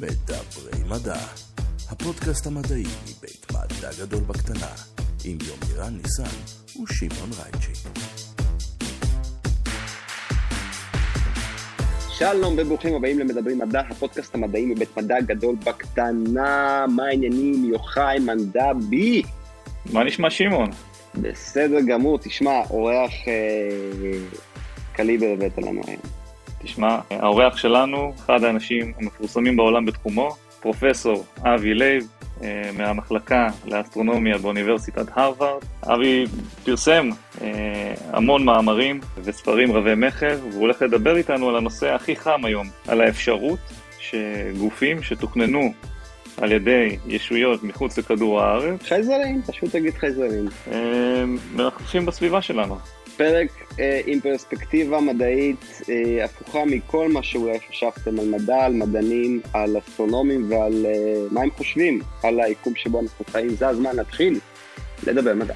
מדברי מדע, הפודקאסט המדעי מבית מדע גדול בקטנה, עם יומירן ניסן ושמעון רייצ'י. שלום וברוכים הבאים למדברי מדע, הפודקאסט המדעי מבית מדע גדול בקטנה. מה העניינים, יוחאי מנדבי? מה נשמע שמעון? בסדר גמור, תשמע, אורח אה, קליבר הבאת לנו היום. תשמע, האורח שלנו, אחד האנשים המפורסמים בעולם בתחומו, פרופסור אבי לייב, אה, מהמחלקה לאסטרונומיה באוניברסיטת הרווארד. אבי פרסם אה, המון מאמרים וספרים רבי מכר, והוא הולך לדבר איתנו על הנושא הכי חם היום, על האפשרות שגופים שתוכננו על ידי ישויות מחוץ לכדור הארץ, חייזרים, פשוט תגיד חייזרים. אה, מרחפים בסביבה שלנו. פרק אה, עם פרספקטיבה מדעית אה, הפוכה מכל מה שאולי חשבתם על מדע, על מדענים, על אסטרונומים ועל אה, מה הם חושבים על היקום שבו אנחנו חיים. זה הזמן להתחיל לדבר מדע.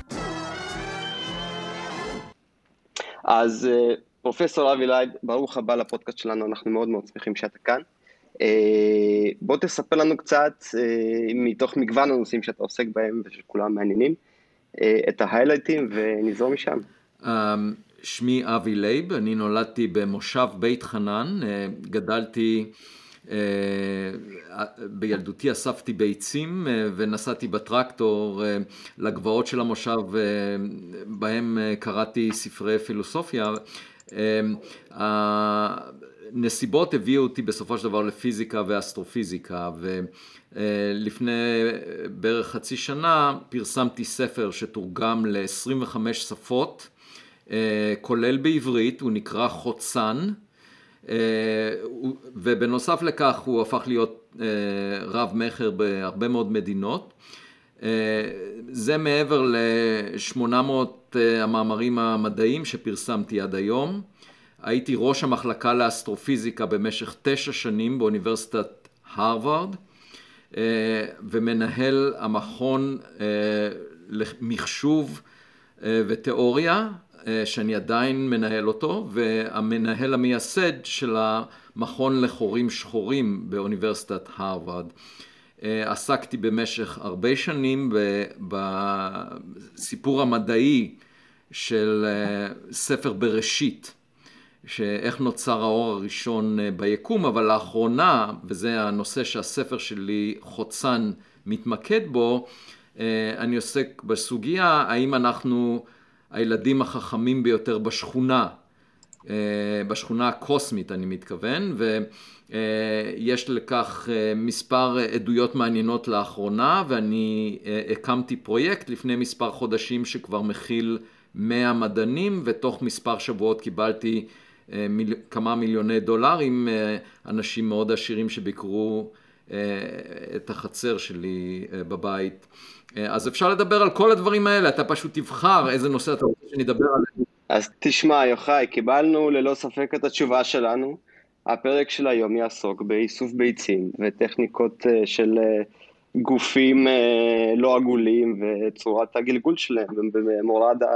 אז אה, פרופסור אבי לייב, ברוך הבא לפודקאסט שלנו, אנחנו מאוד מאוד שמחים שאתה כאן. אה, בוא תספר לנו קצת, אה, מתוך מגוון הנושאים שאתה עוסק בהם ושכולם מעניינים, אה, את ההיילייטים ונזרום משם. אמ, שמי אבי לייב, אני נולדתי במושב בית חנן, אה, גדלתי, אה, בילדותי אספתי ביצים אה, ונסעתי בטרקטור לגבעות של המושב בהם קראתי ספרי פילוסופיה. הנסיבות הביאו אותי בסופו של דבר לפיזיקה ואסטרופיזיקה ולפני בערך חצי שנה פרסמתי ספר שתורגם ל-25 שפות כולל בעברית, הוא נקרא חוצן, אה, ובנוסף לכך הוא הפך להיות אה, רב מכר בהרבה מאוד מדינות. זה מעבר ל-800 המאמרים המדעיים שפרסמתי עד היום. הייתי ראש המחלקה לאסטרופיזיקה במשך תשע שנים באוניברסיטת הרווארד, ומנהל המכון למחשוב ותיאוריה אה, שאני עדיין מנהל אותו, והמנהל המייסד של המכון לחורים שחורים באוניברסיטת הרווארד. אה, עסקתי במשך הרבה שנים בסיפור המדעי של אה, ספר בראשית, שאיך נוצר האור הראשון ביקום, אבל לאחרונה, וזה הנושא שהספר שלי חוצן מתמקד בו, אני עוסק בסוגיה האם אנחנו הילדים החכמים ביותר בשכונה, אה, בשכונה הקוסמית אני מתכוון, ויש לכך אה, מספר עדויות מעניינות לאחרונה, ואני אה, הקמתי פרויקט לפני מספר חודשים שכבר מכיל 100 מדענים, ותוך מספר שבועות קיבלתי מיל... כמה מיליוני דולרים, אנשים מאוד עשירים שביקרו את החצר שלי בבית. אה, אז אפשר לדבר על כל הדברים האלה, אתה פשוט תבחר איזה נושא אתה רוצה שנדבר עליו. אז תשמע, יוחאי, קיבלנו ללא ספק את התשובה שלנו. הפרק של היום יעסוק באיסוף ביצים וטכניקות אה, של אה, גופים לא עגולים וצורת הגלגול שלהם במורד ה...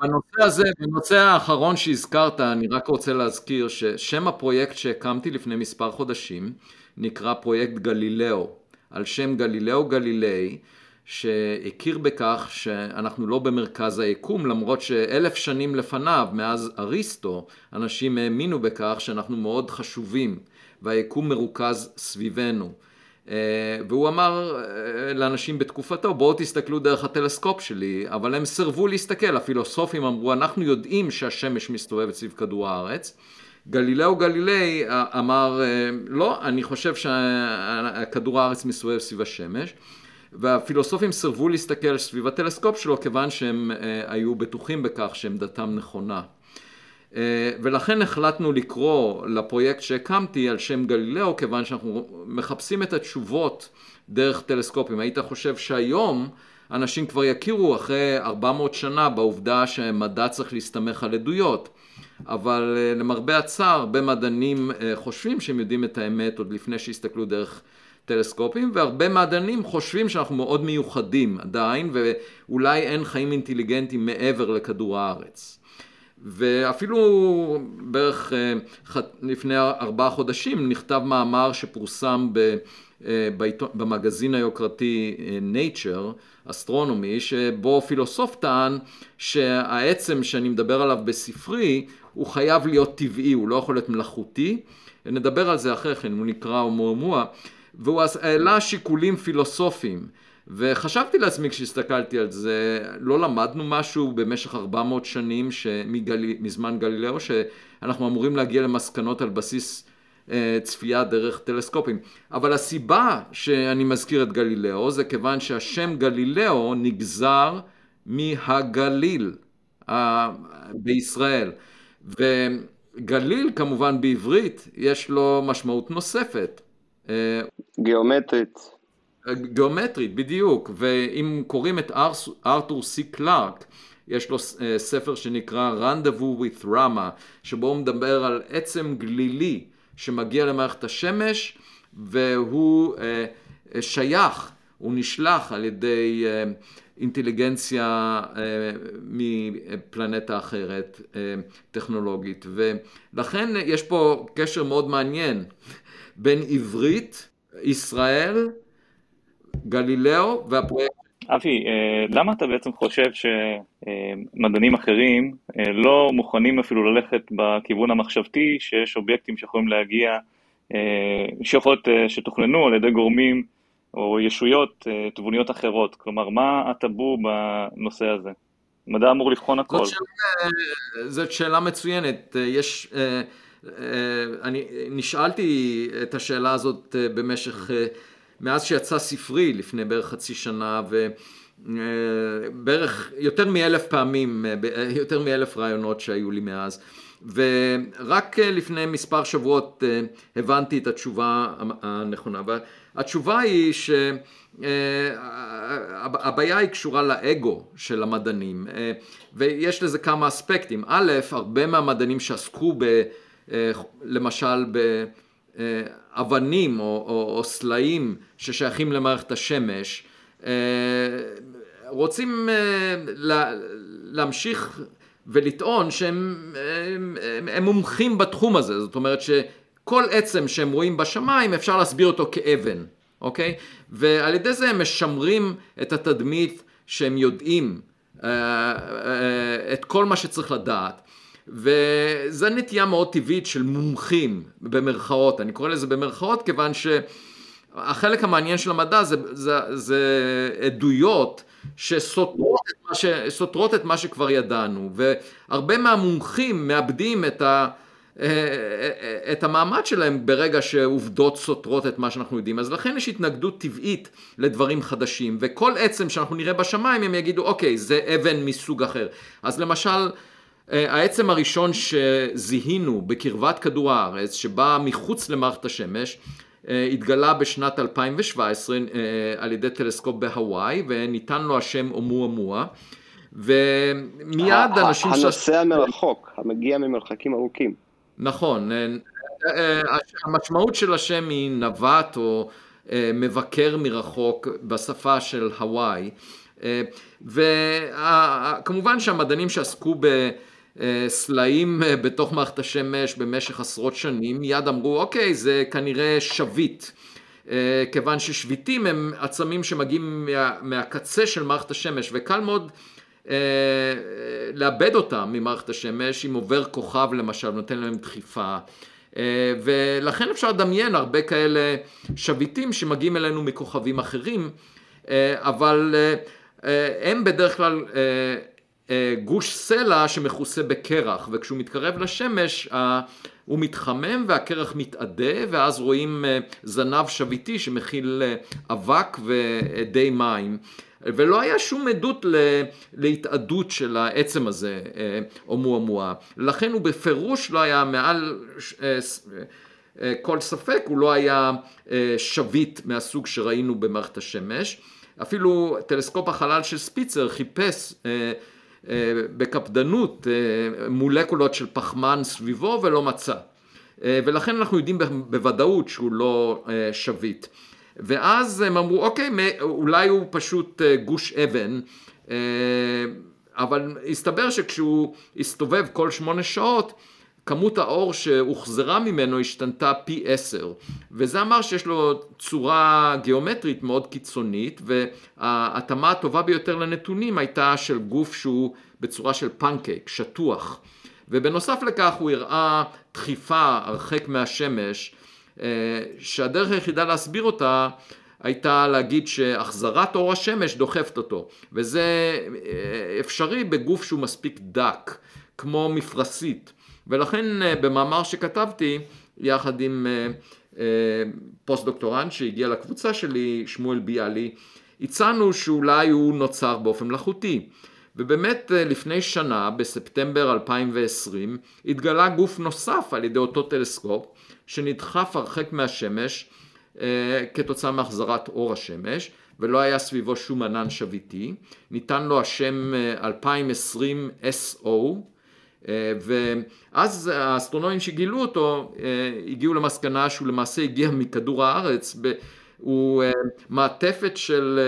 בנושא הזה, בנושא האחרון שהזכרת, אני רק רוצה להזכיר ששם הפרויקט שהקמתי לפני מספר חודשים נקרא פרויקט גלילאו, על שם גלילאו גלילי, שהכיר בכך שאנחנו לא במרכז היקום, למרות שאלף שנים לפניו, מאז אריסטו, אנשים האמינו בכך שאנחנו מאוד חשובים והיקום מרוכז סביבנו. אה, והוא אמר אה, לאנשים בתקופתו, בואו תסתכלו דרך הטלסקופ שלי, אבל הם סירבו להסתכל, הפילוסופים אמרו, אנחנו יודעים שהשמש מסתובבת סביב כדור הארץ. גלילאו גלילי אה, אמר, לא, אני חושב שכדור הארץ מסתובב סביב השמש. והפילוסופים סירבו להסתכל סביב הטלסקופ שלו כיוון שהם אה, היו בטוחים בכך שעמדתם נכונה. אה, ולכן החלטנו לקרוא לפרויקט שהקמתי על שם גלילאו כיוון שאנחנו מחפשים את התשובות דרך טלסקופים. היית חושב שהיום אנשים כבר יכירו אחרי 400 שנה בעובדה שמדע צריך להסתמך על עדויות. אבל אה, למרבה הצער, הרבה מדענים חושבים שהם יודעים את האמת עוד לפני שהסתכלו דרך טלסקופים, והרבה מדענים חושבים שאנחנו מאוד מיוחדים עדיין, ואולי אין חיים אינטליגנטיים מעבר לכדור הארץ. ואפילו בערך לפני ארבעה חודשים נכתב מאמר שפורסם ב... במגזין היוקרתי Nature, אסטרונומי, שבו פילוסוף טען שהעצם שאני מדבר עליו בספרי הוא חייב להיות טבעי, הוא לא יכול להיות מלאכותי, נדבר על זה אחרי כן, הוא נקרא הומואמואה, והוא העלה שיקולים פילוסופיים. וחשבתי לעצמי כשהסתכלתי על זה, לא למדנו משהו במשך 400 שנים שמגל... מזמן גלילאו, שאנחנו אמורים להגיע למסקנות על בסיס אה, צפייה דרך טלסקופים. אבל הסיבה שאני מזכיר את גלילאו זה כיוון שהשם גלילאו נגזר מהגליל בישראל. וגליל כמובן בעברית יש לו משמעות נוספת. אה, גיאומטרית. גיאומטרית, בדיוק. ואם קוראים את ארתור סי קלארק, יש לו אה, ספר שנקרא Rendezvous with Rama, שבו הוא מדבר על עצם גלילי שמגיע למערכת השמש והוא אה, שייך, הוא נשלח על ידי אה, אינטליגנציה אה, מפלנטה אחרת, טכנולוגית, ולכן יש פה קשר מאוד מעניין בין עברית, ישראל, גלילאו והפרויקט. אבי, למה אתה בעצם חושב שמדענים אחרים לא מוכנים אפילו ללכת בכיוון המחשבתי שיש אובייקטים שיכולים להגיע, שיכולות, שתוכננו על ידי גורמים או ישויות תבוניות אחרות? כלומר, מה הטאבו בנושא הזה? מדע אמור לבחון הכל. זאת שאלה, זאת שאלה מצוינת. יש, אני נשאלתי את השאלה הזאת במשך... מאז שיצא ספרי לפני בערך חצי שנה ובערך יותר מאלף פעמים, יותר מאלף רעיונות שהיו לי מאז ורק לפני מספר שבועות הבנתי את התשובה הנכונה והתשובה היא שהבעיה היא קשורה לאגו של המדענים ויש לזה כמה אספקטים. א', הרבה מהמדענים שעסקו ב... למשל ב... אבנים או, או, או סלעים ששייכים למערכת השמש, אה, רוצים אה, לה, להמשיך ולטעון שהם הם, הם, הם מומחים בתחום הזה, זאת אומרת שכל עצם שהם רואים בשמיים אפשר להסביר אותו כאבן, אוקיי? ועל ידי זה הם משמרים את התדמית שהם יודעים אה, את כל מה שצריך לדעת. וזו נטייה מאוד טבעית של מומחים במרכאות, אני קורא לזה במרכאות כיוון שהחלק המעניין של המדע זה, זה, זה עדויות שסותרות את, מה ש, את מה שכבר ידענו והרבה מהמומחים מאבדים את, ה, את המעמד שלהם ברגע שעובדות סותרות את מה שאנחנו יודעים אז לכן יש התנגדות טבעית לדברים חדשים וכל עצם שאנחנו נראה בשמיים הם יגידו אוקיי זה אבן מסוג אחר אז למשל אה, העצם הראשון שזיהינו בקרבת כדור הארץ, שבא מחוץ למערכת השמש, אה, התגלה בשנת 2017 אה, על ידי טלסקופ בהוואי, וניתן לו השם אומואמואה. ומיד אנשים... הנוסע מרחוק, המגיע ממרחקים ארוכים. נכון, המשמעות של השם היא נווט או מבקר מרחוק בשפה של הוואי, וכמובן שהמדענים שעסקו ב... אה, סלעים אה, בתוך מערכת השמש במשך עשרות שנים, מיד אמרו אוקיי זה כנראה שביט, אה, כיוון ששביטים הם עצמים שמגיעים מה, מהקצה של מערכת השמש וקל מאוד לאבד אותם ממערכת השמש אם עובר כוכב למשל נותן להם דחיפה. ולכן אפשר לדמיין הרבה כאלה שביטים שמגיעים אלינו מכוכבים אחרים אבל הם בדרך כלל אה, גוש סלע שמכוסה בקרח, וכשהוא מתקרב לשמש הוא מתחמם והקרח מתאדה, ואז רואים אה, זנב שביטי שמכיל אה, אבק ואדי מים. ולא היה שום עדות להתאדות של העצם הזה, אומואמואה. לכן הוא בפירוש לא היה מעל כל ספק, הוא לא היה שביט מהסוג שראינו במערכת השמש. אפילו טלסקופ החלל של ספיצר חיפש אה, בקפדנות אה, מולקולות של פחמן סביבו ולא מצא. אה, ולכן אנחנו יודעים בוודאות שהוא לא שביט. ואז הם אמרו, אוקיי, אולי הוא פשוט גוש אבן, אבל הסתבר שכשהוא הסתובב כל שמונה שעות, כמות האור שהוחזרה ממנו השתנתה פי עשר. וזה אמר שיש לו צורה גיאומטרית מאוד קיצונית וההתאמה הטובה ביותר לנתונים הייתה של גוף שהוא בצורה של פנקייק, שטוח. ובנוסף לכך הוא הראה דחיפה הרחק מהשמש אה, שהדרך היחידה להסביר אותה הייתה להגיד שהחזרת אור השמש דוחפת אותו. וזה אה, אפשרי בגוף שהוא מספיק דק כמו מפרשית ולכן אה, במאמר שכתבתי יחד עם פוסט דוקטורנט שהגיע לקבוצה שלי שמואל ביאלי הצענו שאולי הוא נוצר באופן מלאכותי ובאמת אה, לפני שנה, בספטמבר 2020, התגלה גוף נוסף על ידי אותו טלסקופ, שנדחף הרחק מהשמש אה, כתוצאה מהחזרת אור השמש, ולא היה סביבו שום ענן שביטי. ניתן לו השם 2020 אה, SO, ואז האסטרונומים שגילו אותו הגיעו למסקנה שהוא למעשה הגיע מכדור הארץ, הוא מעטפת של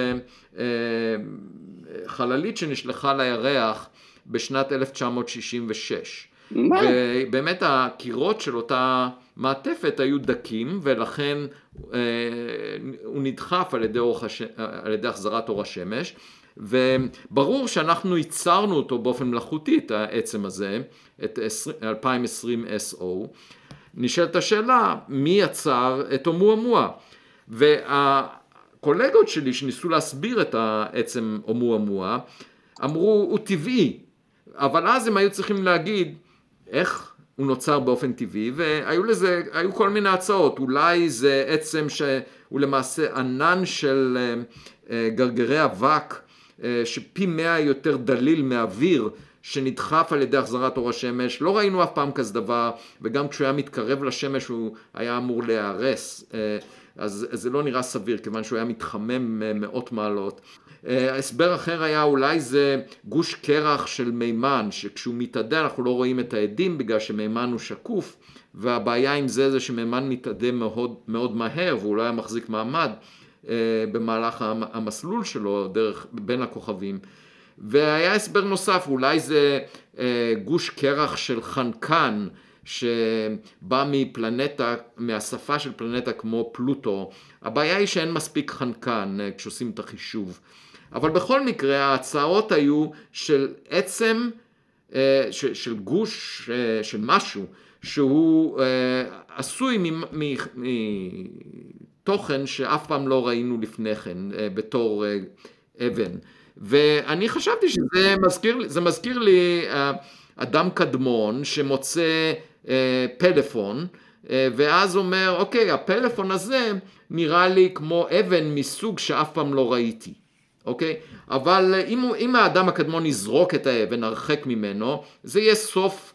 חללית שנשלחה לירח בשנת 1966. מה? ובאמת הקירות של אותה מעטפת היו דקים ולכן אה, הוא נדחף על ידי, הש... על ידי החזרת אור השמש וברור שאנחנו ייצרנו אותו באופן מלאכותי את העצם הזה, את 2020 SO. נשאלת השאלה מי יצר את אומואמואה וה... הקולגות שלי שניסו להסביר את העצם אומואמואה אמרו הוא טבעי. אבל אז הם היו צריכים להגיד איך הוא נוצר באופן טבעי? והיו לזה, היו כל מיני הצעות. אולי זה עצם שהוא למעשה ענן של אה, אה, גרגרי אבק שפי מאה יותר דליל מאוויר שנדחף על ידי החזרת אור השמש, לא ראינו אף פעם כזה דבר, וגם כשהוא היה מתקרב לשמש הוא היה אמור להיהרס. אז זה לא נראה סביר, כיוון שהוא היה מתחמם מאות מעלות. אה, הסבר אחר היה אולי זה גוש קרח של מימן, שכשהוא מתאדה אנחנו לא רואים את העדים בגלל שמימן הוא שקוף, והבעיה עם זה זה שמימן מתאדה מאוד, מאוד מהר והוא לא היה מחזיק מעמד אה, במהלך המסלול שלו דרך בין הכוכבים. והיה הסבר נוסף, אולי זה אה, גוש קרח של חנקן שבא מפלנטה, מהשפה של פלנטה כמו פלוטו, הבעיה היא שאין מספיק חנקן אה, כשעושים את החישוב. אבל בכל מקרה ההצעות היו של עצם, אה, של גוש, אה, של משהו, שהוא עשוי מתוכן שאף פעם לא ראינו לפני כן בתור אבן. ואני חשבתי שזה מזכיר, מזכיר לי אדם קדמון שמוצא אה, פלאפון, אה, ואז אומר, אוקיי, הפלאפון הזה נראה לי כמו אבן מסוג שאף פעם לא ראיתי, אוקיי? אבל אם, אם האדם הקדמון יזרוק את האבן הרחק ממנו, זה יהיה סוף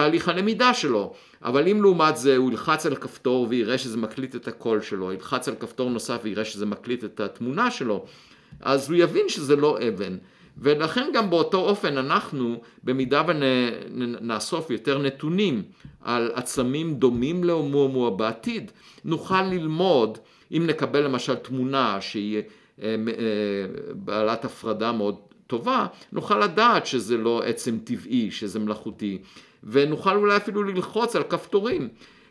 תהליך הלמידה שלו. אבל אם לעומת זה הוא ילחץ על כפתור ויראה שזה מקליט את הקול שלו, ילחץ על כפתור נוסף ויראה שזה מקליט את התמונה שלו, אז הוא יבין שזה לא אבן. ולכן גם באותו אופן אנחנו, במידה ונאסוף יותר נתונים על עצמים דומים לאומואמואה בעתיד, נוכל ללמוד, אם נקבל למשל תמונה שהיא אה, אה, בעלת הפרדה מאוד טובה, נוכל לדעת שזה לא עצם טבעי, שזה מלאכותי, ונוכל אולי אפילו ללחוץ על כפתורים.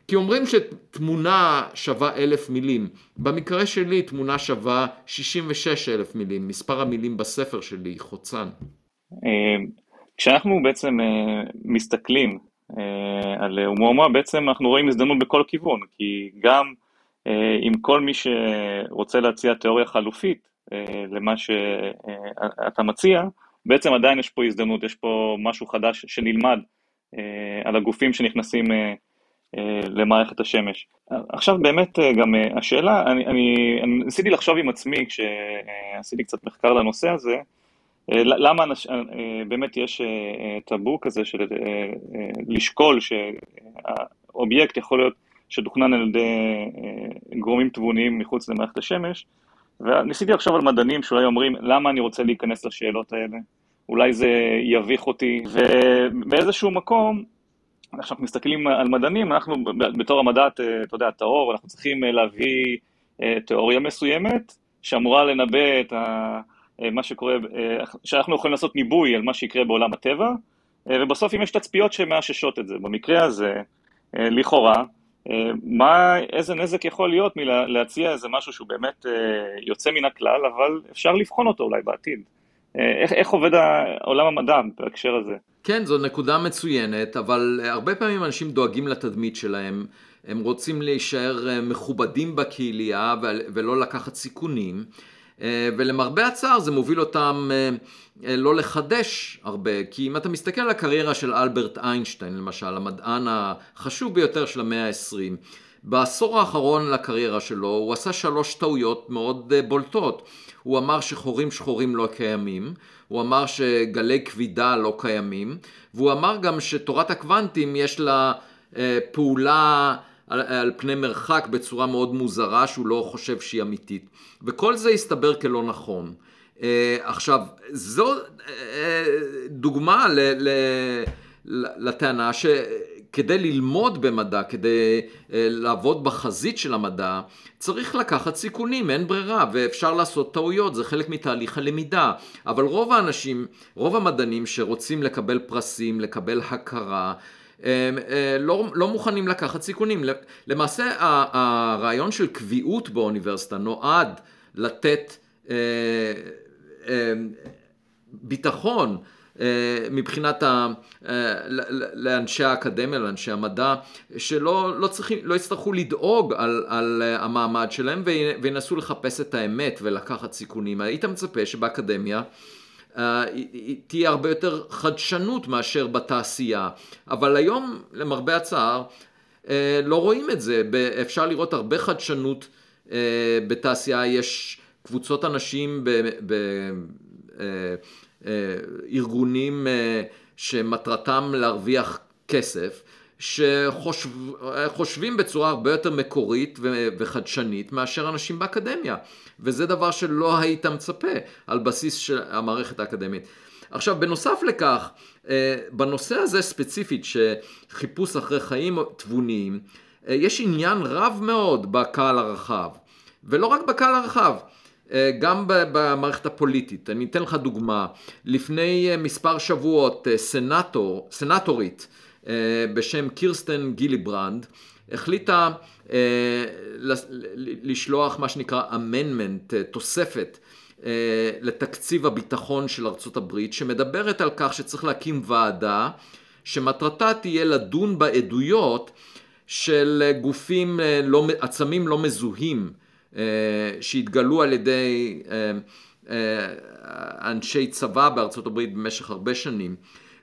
כי אומרים שתמונה שווה אלף מילים. במקרה שלי תמונה שווה 66 אלף מילים, מספר המילים בספר שלי, חוצן. אה, כשאנחנו בעצם אה, מסתכלים אה, על אומומה, בעצם אנחנו רואים הזדמנות בכל כיוון, כי גם עם כל מי שרוצה להציע תיאוריה חלופית למה שאתה מציע, בעצם עדיין יש פה הזדמנות, יש פה משהו חדש שנלמד על הגופים שנכנסים אה, למערכת השמש. עכשיו באמת אה, גם אה, השאלה, אני ניסיתי לחשוב עם עצמי כשעשיתי קצת מחקר לנושא הזה, למה אנש, באמת יש טאבו כזה של לשקול שהאובייקט יכול להיות שתוכנן על ידי גורמים תבוניים מחוץ למערכת השמש, וניסיתי לחשוב על מדענים שאולי אומרים למה אני רוצה להיכנס לשאלות האלה, אולי זה יביך אותי, ובאיזשהו מקום כשאנחנו מסתכלים על מדענים, אנחנו בתור המדע, אתה יודע, טהור, אנחנו צריכים להביא אה, תיאוריה מסוימת שאמורה לנבא את, ה, מה שקורה, שאנחנו יכולים לעשות ניבוי על מה שיקרה בעולם הטבע, ובסוף אם יש תצפיות שמאששות את זה. במקרה הזה, לכאורה, מה, איזה נזק יכול להיות מלהציע איזה משהו שהוא באמת יוצא מן הכלל, אבל אפשר לבחון אותו אולי בעתיד. איך, איך עובד עולם המדע בהקשר הזה? כן, זו נקודה מצוינת, אבל הרבה פעמים אנשים דואגים לתדמית שלהם. הם רוצים להישאר אה, מכובדים בקהילייה ולא לקחת סיכונים. אה, ולמרבה הצער זה מוביל אותם אה, לא לחדש הרבה, כי אם אתה מסתכל על הקריירה של אלברט איינשטיין למשל, המדען החשוב ביותר של המאה ה-20, בעשור האחרון לקריירה שלו הוא עשה שלוש טעויות מאוד בולטות. הוא אמר שחורים שחורים לא קיימים, הוא אמר שגלי כבידה לא קיימים, והוא אמר גם שתורת הקוונטים יש לה פעולה על, על פני מרחק בצורה מאוד מוזרה שהוא לא חושב שהיא אמיתית. וכל זה הסתבר כלא נכון. Uh, עכשיו, זו uh, דוגמה ל, ל, לטענה שכדי ללמוד במדע, כדי uh, לעבוד בחזית של המדע, צריך לקחת סיכונים, אין ברירה, ואפשר לעשות טעויות, זה חלק מתהליך הלמידה. אבל רוב האנשים, רוב המדענים שרוצים לקבל פרסים, לקבל הכרה, אה, לא, לא מוכנים לקחת סיכונים. למעשה הרעיון של קביעות באוניברסיטה נועד לתת אה, אה, ביטחון מבחינת ה, לאנשי האקדמיה, לאנשי המדע, שלא לא צריכים, לא יצטרכו לדאוג על, על המעמד שלהם וינסו לחפש את האמת ולקחת סיכונים. היית מצפה שבאקדמיה אה, תהיה הרבה יותר חדשנות מאשר בתעשייה. אבל היום, למרבה הצער, אה, לא רואים את זה. אפשר לראות הרבה חדשנות אה, בתעשייה. יש קבוצות אנשים בארגונים שמטרתם להרוויח כסף. שחושבים בצורה הרבה יותר מקורית וחדשנית מאשר אנשים באקדמיה. וזה דבר שלא היית מצפה על בסיס של המערכת האקדמית. עכשיו, בנוסף לכך, אה, בנושא הזה ספציפית, שחיפוש אחרי חיים תבוניים, אה, יש עניין רב מאוד בקהל הרחב. ולא רק בקהל הרחב, אה, גם במערכת הפוליטית. אני אתן לך דוגמה. לפני מספר שבועות, סנטור, סנטורית, אה, בשם קירסטן גיליברנד, החליטה אה, לשלוח מה שנקרא amendment, אה, תוספת לתקציב הביטחון של ארצות הברית, שמדברת על כך שצריך להקים ועדה שמטרתה תהיה לדון בעדויות של גופים, לא, עצמים לא מזוהים שהתגלו על ידי אנשי צבא בארצות הברית במשך הרבה שנים.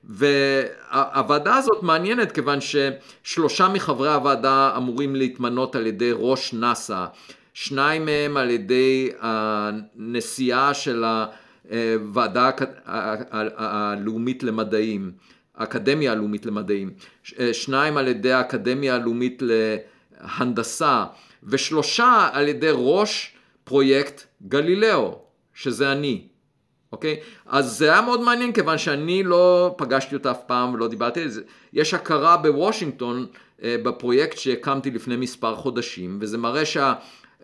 והוועדה הזאת מעניינת כיוון ששלושה מחברי הוועדה אמורים להתמנות על ידי ראש נאס"א, שניים מהם על ידי הנשיאה של הוועדה הלאומית למדעים, האקדמיה הלאומית למדעים, שניים על ידי האקדמיה הלאומית להנדסה ושלושה על ידי ראש פרויקט גלילאו, שזה אני. אוקיי? אז זה היה מאוד מעניין כיוון שאני לא פגשתי אותה אף פעם ולא דיברתי על זה. יש הכרה בוושינגטון אה, בפרויקט שהקמתי לפני מספר חודשים, וזה מראה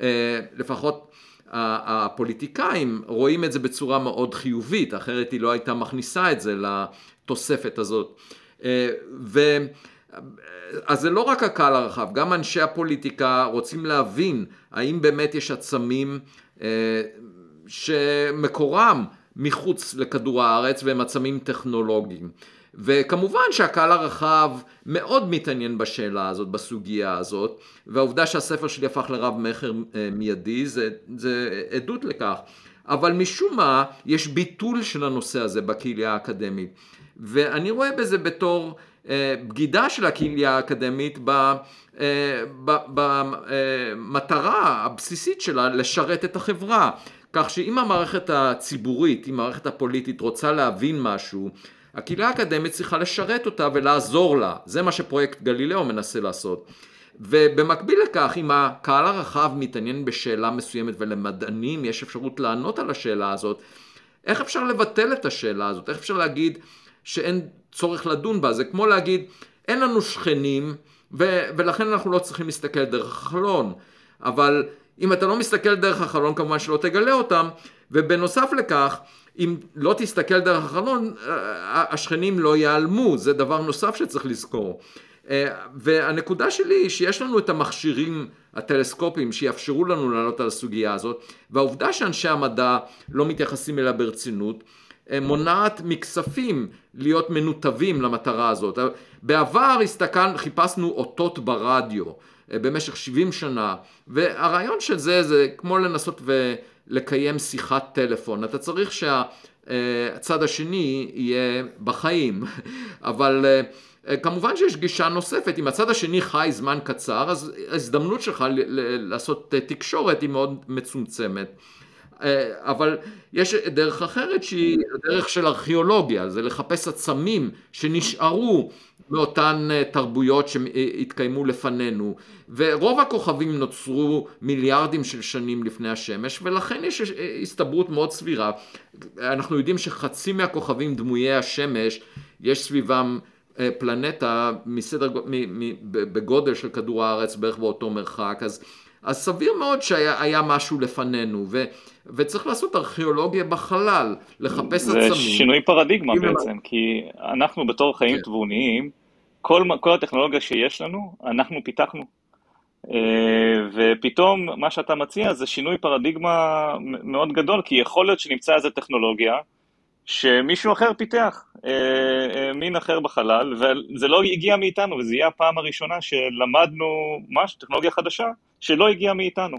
שלפחות אה, הפוליטיקאים רואים את זה בצורה מאוד חיובית, אחרת היא לא הייתה מכניסה את זה לתוספת הזאת. אה, ו... אז זה לא רק הקהל הרחב, גם אנשי הפוליטיקה רוצים להבין האם באמת יש עצמים שמקורם מחוץ לכדור הארץ והם עצמים טכנולוגיים. וכמובן שהקהל הרחב מאוד מתעניין בשאלה הזאת, בסוגיה הזאת, והעובדה שהספר שלי הפך לרב מכר אה, מיידי זה, זה עדות לכך. אבל משום מה יש ביטול של הנושא הזה בקהילה האקדמית. ואני רואה בזה בתור אה, בגידה של הקהילה האקדמית במטרה אה, הבסיסית שלה לשרת את החברה. כך שאם המערכת הציבורית, אם המערכת הפוליטית רוצה להבין משהו, הקהילה האקדמית צריכה לשרת אותה ולעזור לה. זה מה שפרויקט גלילאו מנסה לעשות. ובמקביל לכך, אם הקהל הרחב מתעניין בשאלה מסוימת ולמדענים יש אפשרות לענות על השאלה הזאת, איך אפשר לבטל את השאלה הזאת? איך אפשר להגיד שאין צורך לדון בה? זה כמו להגיד, אין לנו שכנים ו- ולכן אנחנו לא צריכים להסתכל דרך החלון. אבל אם אתה לא מסתכל דרך החלון כמובן שלא תגלה אותם, ובנוסף לכך, אם לא תסתכל דרך החלון, השכנים לא ייעלמו, זה דבר נוסף שצריך לזכור. והנקודה שלי היא שיש לנו את המכשירים הטלסקופיים שיאפשרו לנו לענות על הסוגיה הזאת, והעובדה שאנשי המדע לא מתייחסים אליה ברצינות, מונעת מכספים להיות מנותבים למטרה הזאת. בעבר הסתכל, חיפשנו אותות ברדיו במשך 70 שנה, והרעיון של זה זה כמו לנסות ולקיים שיחת טלפון. אתה צריך שהצד השני יהיה בחיים, אבל כמובן שיש גישה נוספת, אם הצד השני חי זמן קצר, אז ההזדמנות שלך לעשות תקשורת היא מאוד מצומצמת. אה, אבל יש דרך אחרת שהיא דרך של ארכיאולוגיה, זה לחפש עצמים שנשארו מאותן אה, תרבויות שהתקיימו לפנינו, ורוב הכוכבים נוצרו מיליארדים של שנים לפני השמש, ולכן יש אה, הסתברות מאוד סבירה. אנחנו יודעים שחצי מהכוכבים דמויי השמש, יש סביבם פלנטה מסדר, בגודל של כדור הארץ בערך באותו מרחק, אז, אז סביר מאוד שהיה משהו לפנינו, ו, וצריך לעשות ארכיאולוגיה בחלל, לחפש עצמים. זה שינוי פרדיגמה בעצם, כי אנחנו בתור חיים כן. תבוניים, כל, כל הטכנולוגיה שיש לנו, אנחנו פיתחנו. אה, ופתאום מה שאתה מציע זה שינוי פרדיגמה מאוד גדול, כי יכול להיות שנמצא איזה טכנולוגיה שמישהו אחר פיתח, אה, אה, מין אחר בחלל, וזה לא הגיע מאיתנו, וזו יהיה הפעם הראשונה שלמדנו משהו, טכנולוגיה חדשה, שלא הגיעה מאיתנו.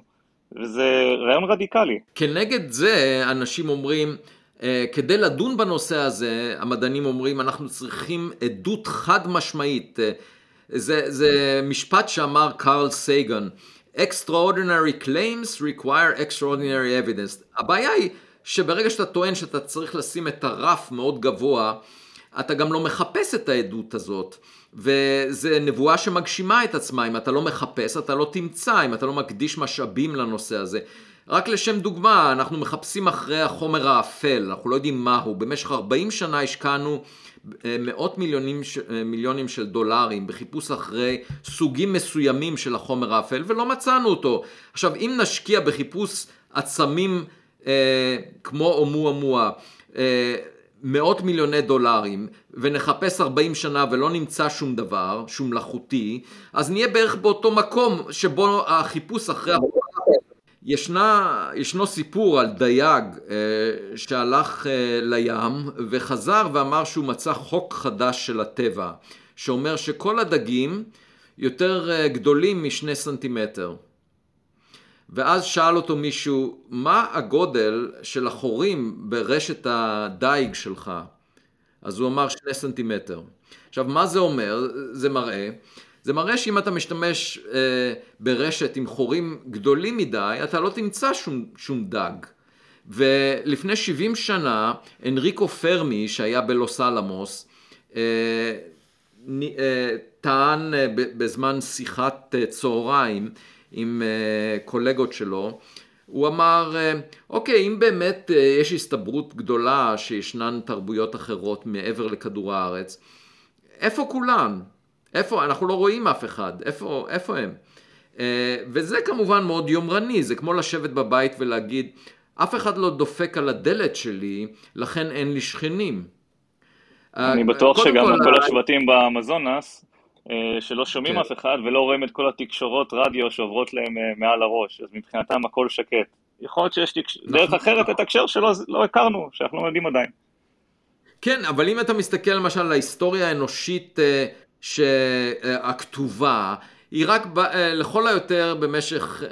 וזה רעיון רדיקלי. כנגד זה אנשים אומרים, אה, כדי לדון בנושא הזה, המדענים אומרים, אנחנו צריכים עדות חד משמעית. אה, זה, זה משפט שאמר קארל סייגן, extraordinary claims require extraordinary evidence. הבעיה היא שברגע שאתה טוען שאתה צריך לשים את הרף מאוד גבוה, אתה גם לא מחפש את העדות הזאת. וזה נבואה שמגשימה את עצמה, אם אתה לא מחפש אתה לא תמצא, אם אתה לא מקדיש משאבים לנושא הזה. רק לשם דוגמה, אנחנו מחפשים אחרי החומר האפל, אנחנו לא יודעים מהו. במשך 40 שנה השקענו אה, מאות מיליונים, אה, מיליונים של דולרים בחיפוש אחרי סוגים מסוימים של החומר האפל ולא מצאנו אותו. עכשיו, אם נשקיע בחיפוש עצמים אה, כמו אומו אה, מאות מיליוני דולרים ונחפש 40 שנה ולא נמצא שום דבר, שום מלאכותי, אז נהיה בערך באותו מקום שבו החיפוש אחרי... ישנה, ישנו סיפור על דייג אה, שהלך אה, לים וחזר ואמר שהוא מצא חוק חדש של הטבע, שאומר שכל הדגים יותר אה, גדולים משני סנטימטר. ואז שאל אותו מישהו, מה הגודל של החורים ברשת הדייג שלך? אז הוא אמר שני סנטימטר. עכשיו, מה זה אומר? זה מראה. זה מראה שאם אתה משתמש אה, ברשת עם חורים גדולים מדי, אתה לא תמצא שום, שום דג. ולפני 70 שנה, אנריקו פרמי, שהיה בלוס אלאמוס, אה, אה, טען אה, בזמן שיחת אה, צהריים, עם אה, קולגות שלו, הוא אמר, אה, אוקיי, אם באמת אה, יש הסתברות גדולה שישנן תרבויות אחרות מעבר לכדור הארץ, איפה כולן? איפה? אנחנו לא רואים אף אחד, איפה, איפה הם? וזה כמובן מאוד יומרני, זה כמו לשבת בבית ולהגיד, אף אחד לא דופק על הדלת שלי, לכן אין לי שכנים. אני בטוח שגם כל, השבטים באמזונס שלא שומעים כן. אף אחד ולא רואים את כל התקשורות רדיו שעוברות להם אה, מעל הראש, אז מבחינתם הכל שקט. יכול להיות שיש תקש... נכון. דרך אחרת לתקשר שלא לא הכרנו, שאנחנו לא יודעים עדיין. כן, אבל אם אתה מסתכל למשל על ההיסטוריה האנושית אה, הכתובה, היא רק ב, לכל היותר במשך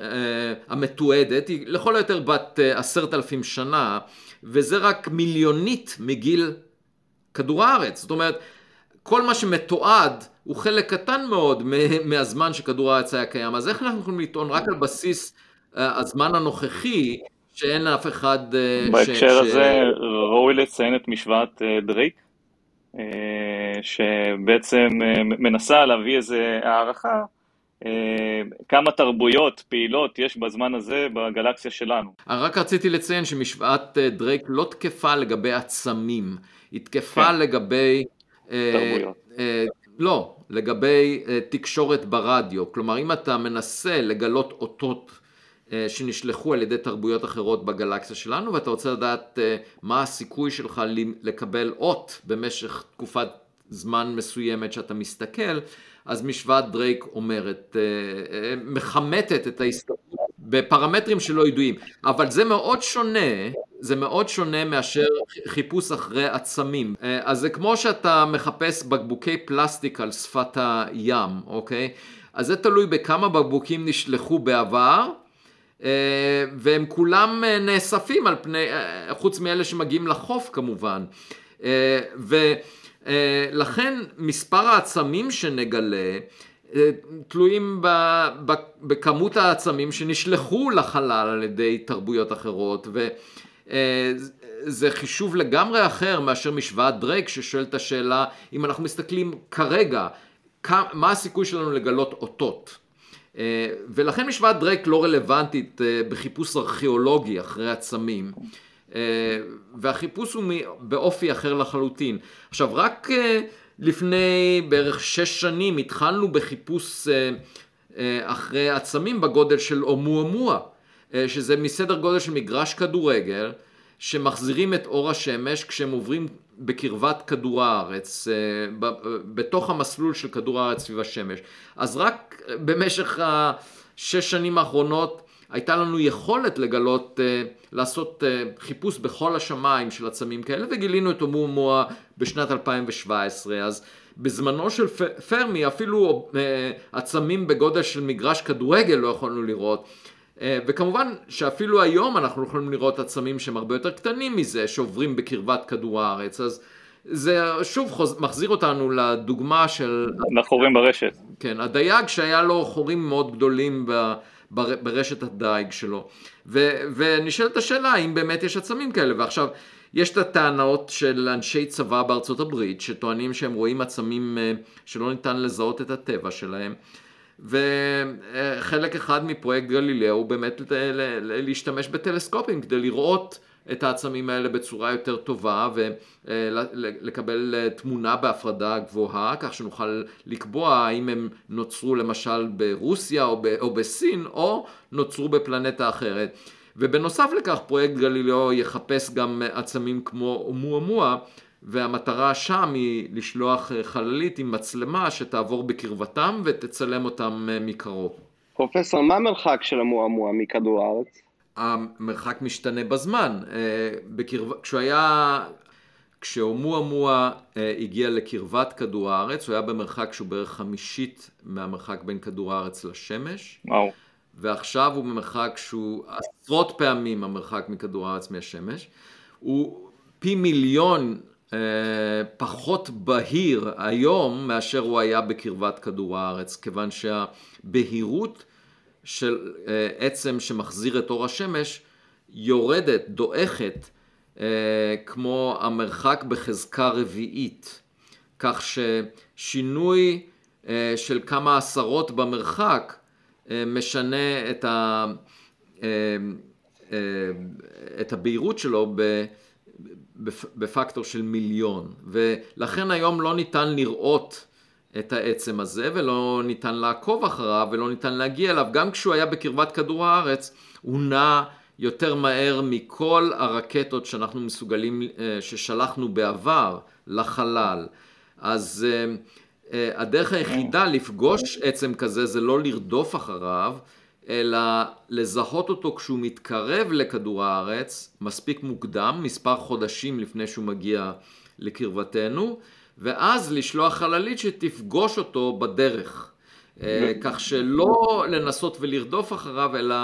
המתועדת, היא לכל היותר בת עשרת אלפים שנה, וזה רק מיליונית מגיל כדור הארץ. זאת אומרת, כל מה שמתועד הוא חלק קטן מאוד מהזמן שכדור הארץ היה קיים. אז איך אנחנו יכולים לטעון רק על בסיס אה, הזמן הנוכחי, שאין אף אחד... אה, בהקשר ש... הזה ראוי לציין את משוואת אה, דרייק, שבעצם מנסה להביא איזה הערכה. כמה תרבויות פעילות יש בזמן הזה בגלקסיה שלנו. רק רציתי לציין שמשוואת דרייק לא תקפה לגבי עצמים, היא תקפה כן. לגבי... תרבויות. לא, לגבי uh, תקשורת ברדיו. כלומר, אם אתה מנסה לגלות אותות אה, שנשלחו על ידי תרבויות אחרות בגלקסיה שלנו, ואתה רוצה לדעת אה, מה הסיכוי שלך לקבל אות במשך תקופת זמן מסוימת שאתה מסתכל, אז משוואת דרייק אומרת, אה, מכמתת את ההסתכלות בפרמטרים שלא ידועים, אבל זה מאוד שונה, זה מאוד שונה מאשר חיפוש אחרי עצמים. אז זה כמו שאתה מחפש בקבוקי פלסטיק על שפת הים, אוקיי? אז זה תלוי בכמה בקבוקים נשלחו בעבר, אה, והם כולם אה, נאספים על פני, אה, חוץ מאלה שמגיעים לחוף כמובן. ולכן מספר העצמים שנגלה תלויים בכמות העצמים שנשלחו לחלל על ידי תרבויות אחרות, וזה חישוב לגמרי אחר מאשר משוואת דרייק ששואל את השאלה אם אנחנו מסתכלים כרגע, מה הסיכוי שלנו לגלות אותות. אה, ולכן משוואת דרייק לא רלוונטית אה, בחיפוש ארכיאולוגי אחרי עצמים. אה, והחיפוש הוא באופי אחר לחלוטין. עכשיו, רק לפני בערך שש שנים התחלנו בחיפוש אחרי עצמים בגודל של אומואמואה, שזה מסדר גודל של מגרש כדורגל, שמחזירים את אור השמש כשהם עוברים בקרבת כדור הארץ, אה, בתוך המסלול של כדור הארץ סביב השמש. אז רק במשך השש שנים האחרונות הייתה לנו יכולת לגלות, אה, לעשות אה, חיפוש בכל השמיים של עצמים כאלה, וגילינו את אומומואה בשנת 2017. אז בזמנו של פרמי אפילו עצמים בגודל של מגרש כדורגל לא יכולנו לראות. אה, וכמובן שאפילו היום אנחנו יכולים לראות עצמים שהם הרבה יותר קטנים מזה, שעוברים בקרבת כדור הארץ, אז זה שוב חוז... מחזיר אותנו לדוגמה של... לחורים ברשת. כן, הדייג שהיה לו חורים מאוד גדולים ב... בר... ברשת הדייג שלו. ו... ונשאלת השאלה האם באמת יש עצמים כאלה, ועכשיו יש את הטענות של אנשי צבא בארצות הברית, שטוענים שהם רואים עצמים אה, שלא ניתן לזהות את הטבע שלהם. וחלק אחד מפרויקט גלילאו הוא באמת להשתמש בטלסקופים כדי לראות את העצמים האלה בצורה יותר טובה ולקבל תמונה בהפרדה גבוהה כך שנוכל לקבוע האם הם נוצרו למשל ברוסיה או, בסין או נוצרו בפלנטה אחרת. ובנוסף לכך פרויקט גלילאו יחפש גם עצמים כמו אומואמואה והמטרה שם היא לשלוח אה, חללית עם מצלמה שתעבור בקרבתם ותצלם אותם אה, מקרוב. פרופסור, מה המרחק של המועמוע מכדור הארץ? המרחק משתנה בזמן. אה, בקרב... כשהוא היה... כשאומואמואה הגיע לקרבת כדור הארץ, הוא היה במרחק שהוא בערך חמישית מהמרחק בין כדור הארץ לשמש. וואו. ועכשיו הוא במרחק שהוא עשרות פעמים המרחק מכדור הארץ מהשמש. הוא פי מיליון אה, פחות בהיר היום מאשר הוא היה בקרבת כדור הארץ, כיוון שהבהירות של אה, עצם שמחזיר את אור השמש יורדת, דועכת, אה, כמו המרחק בחזקה רביעית, כך ששינוי של כמה עשרות במרחק משנה את, ה, את הבהירות שלו. בפקטור של מיליון, ולכן היום לא ניתן לראות את העצם הזה, ולא ניתן לעקוב אחריו, ולא ניתן להגיע אליו. גם כשהוא היה בקרבת כדור הארץ, הוא נע יותר מהר מכל הרקטות שאנחנו מסוגלים, אה, ששלחנו בעבר לחלל. אז אה, אה, הדרך היחידה לפגוש עצם כזה זה לא לרדוף אחריו, אלא לזהות אותו כשהוא מתקרב לכדור הארץ מספיק מוקדם, מספר חודשים לפני שהוא מגיע לקרבתנו, ואז לשלוח חללית שתפגוש אותו בדרך. אה, כך שלא לנסות ולרדוף אחריו, אלא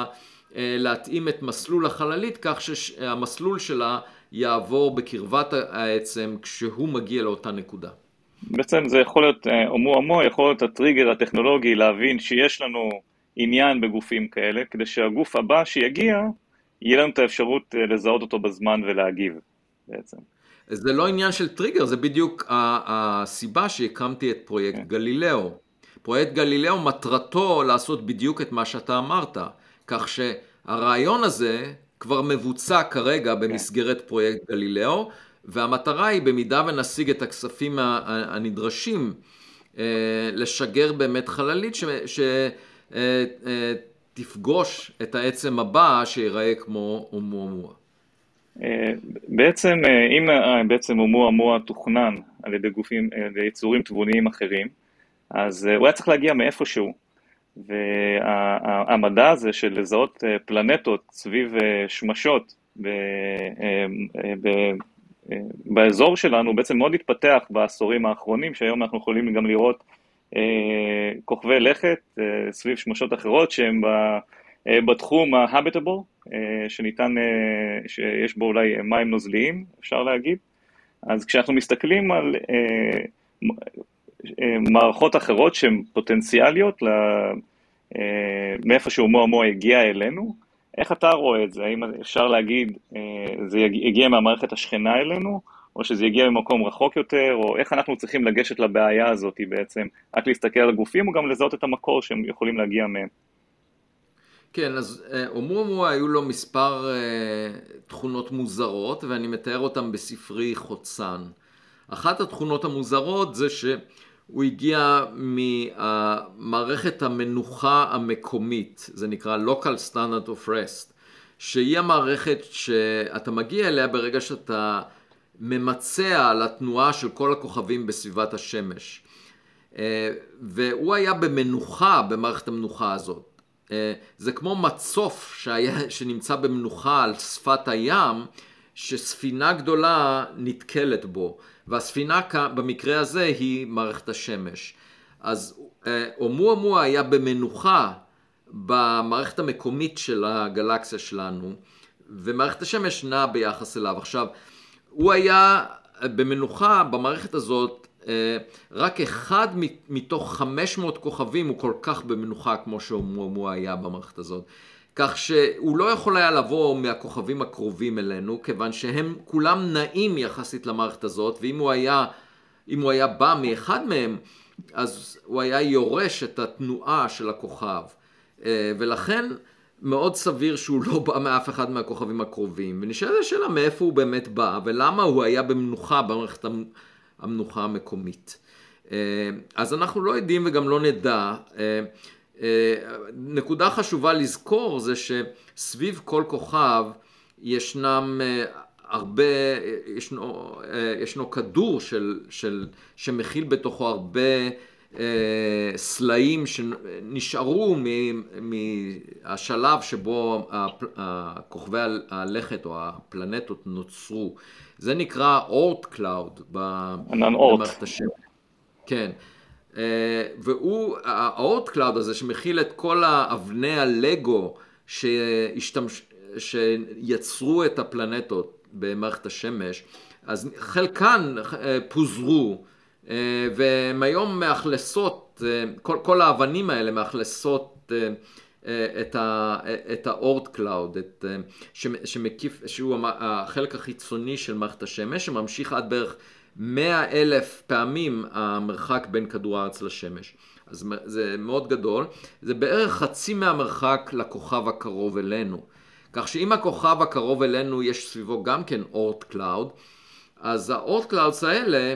אה, להתאים את מסלול החללית כך שהמסלול שלה יעבור בקרבת העצם כשהוא מגיע לאותה נקודה. בעצם זה יכול להיות, אומו אה, אמו, יכול להיות הטריגר הטכנולוגי להבין שיש לנו עניין בגופים כאלה, כדי שהגוף הבא שיגיע, יהיה לנו את האפשרות לזהות אותו בזמן ולהגיב בעצם. זה לא עניין של טריגר, זה בדיוק הסיבה שהקמתי את פרויקט כן. גלילאו. פרויקט גלילאו מטרתו לעשות בדיוק את מה שאתה אמרת, כך שהרעיון הזה כבר מבוצע כרגע כן. במסגרת כן. פרויקט גלילאו, והמטרה היא במידה ונשיג את הכספים הנדרשים, אה, לשגר באמת חללית ש... ש... אה, אה, את העצם הבא שיראה כמו אומואמואה. בעצם, אם בעצם אומואמואה תוכנן על ידי גופים, על ידי יצורים תבוניים אחרים, אז הוא היה צריך להגיע מאיפשהו. והמדע הזה של לזהות פלנטות סביב שמשות באזור שלנו בעצם מאוד התפתח בעשורים האחרונים, שהיום אנחנו יכולים גם לראות אה, כוכבי לכת אה, סביב שמשות אחרות אה, בתחום ה-habitable, שניתן, שיש בו אולי מים נוזליים, אפשר להגיד. אז כשאנחנו מסתכלים על מערכות אחרות שהן פוטנציאליות, מאיפה שהוא מוה מוה הגיע אלינו, איך אתה רואה את זה? האם אפשר להגיד, זה הגיע מהמערכת השכנה אלינו, או שזה הגיע ממקום רחוק יותר, או איך אנחנו צריכים לגשת לבעיה הזאת בעצם, רק להסתכל על הגופים, או גם לזהות את המקור שהם יכולים להגיע מהם. כן, אז אומומו היו לו מספר תכונות מוזרות, ואני מתאר אותן בספרי חוצן. אחת התכונות המוזרות זה שהוא הגיע ממערכת המנוחה המקומית, זה נקרא local standard of rest, שהיא המערכת שאתה מגיע אליה ברגע שאתה ממצע על התנועה של כל הכוכבים בסביבת השמש. אה, והוא היה במנוחה במערכת המנוחה הזאת. אה, זה כמו מצוף שהיה, שנמצא במנוחה על שפת הים, שספינה גדולה נתקלת בו, והספינה במקרה הזה היא מערכת השמש. אז אה, אומואה היה במנוחה במערכת המקומית של הגלקסיה שלנו, ומערכת השמש נעה ביחס אליו. עכשיו, הוא היה במנוחה במערכת הזאת, רק אחד מתוך 500 כוכבים הוא כל כך במנוחה כמו שהוא היה במערכת הזאת. כך שהוא לא יכול היה לבוא מהכוכבים הקרובים אלינו, כיוון שהם כולם נעים יחסית למערכת הזאת, ואם הוא היה, הוא היה בא מאחד מהם, אז הוא היה יורש את התנועה של הכוכב. אה, ולכן מאוד סביר שהוא לא בא מאף אחד מהכוכבים הקרובים, ונשאלת השאלה מאיפה הוא באמת בא, ולמה הוא היה במנוחה במערכת המנוחה המקומית. אה, אז אנחנו לא יודעים וגם לא נדע. אה, אה, נקודה חשובה לזכור זה שסביב כל כוכב ישנם הרבה, ישנו, ישנו כדור של, של, שמכיל בתוכו הרבה סלעים שנשארו מהשלב שבו כוכבי הלכת או הפלנטות נוצרו. זה נקרא Oort cloud במערכת השמש. כן. אה, והוא, ה Oort cloud הזה שמכיל את כל אבני הלגו שהשתמש, שיצרו את הפלנטות במערכת השמש, אז חלקן אה, פוזרו אה, והן היום מאכלסות, כל, כל האבנים האלה מאכלסות את, ה, את ה Oort cloud, את, שמקיף, שהוא החלק החיצוני של מערכת השמש, שממשיך עד בערך מאה אלף פעמים המרחק בין כדור הארץ לשמש. אז זה מאוד גדול, זה בערך חצי מהמרחק לכוכב הקרוב אלינו. כך שאם הכוכב הקרוב אלינו יש סביבו גם כן Oort cloud, אז ה Oort clouds האלה